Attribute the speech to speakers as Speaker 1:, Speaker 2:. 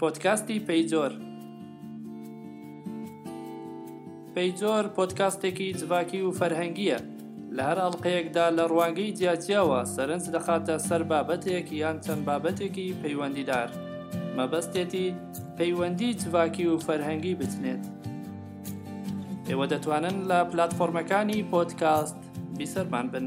Speaker 1: پۆدکاستی پەیجۆر پەیجۆر پۆدکاستێکی جڤاکی و فەرهەنگییە لە هەر ئەڵلقەیەکدا لە ڕوانگەی جیاجیاوە سەرنج دەخاتە سەر بابەتێک یان چەند بابەتێکی پەیوەندیدار مەبەستێتی پەیوەندی جڤاکی و فەرهەنگی بچنێت ئێوە دەتوانن لە پلتفۆرمەکانی پۆدکاست بیسەرمان بن.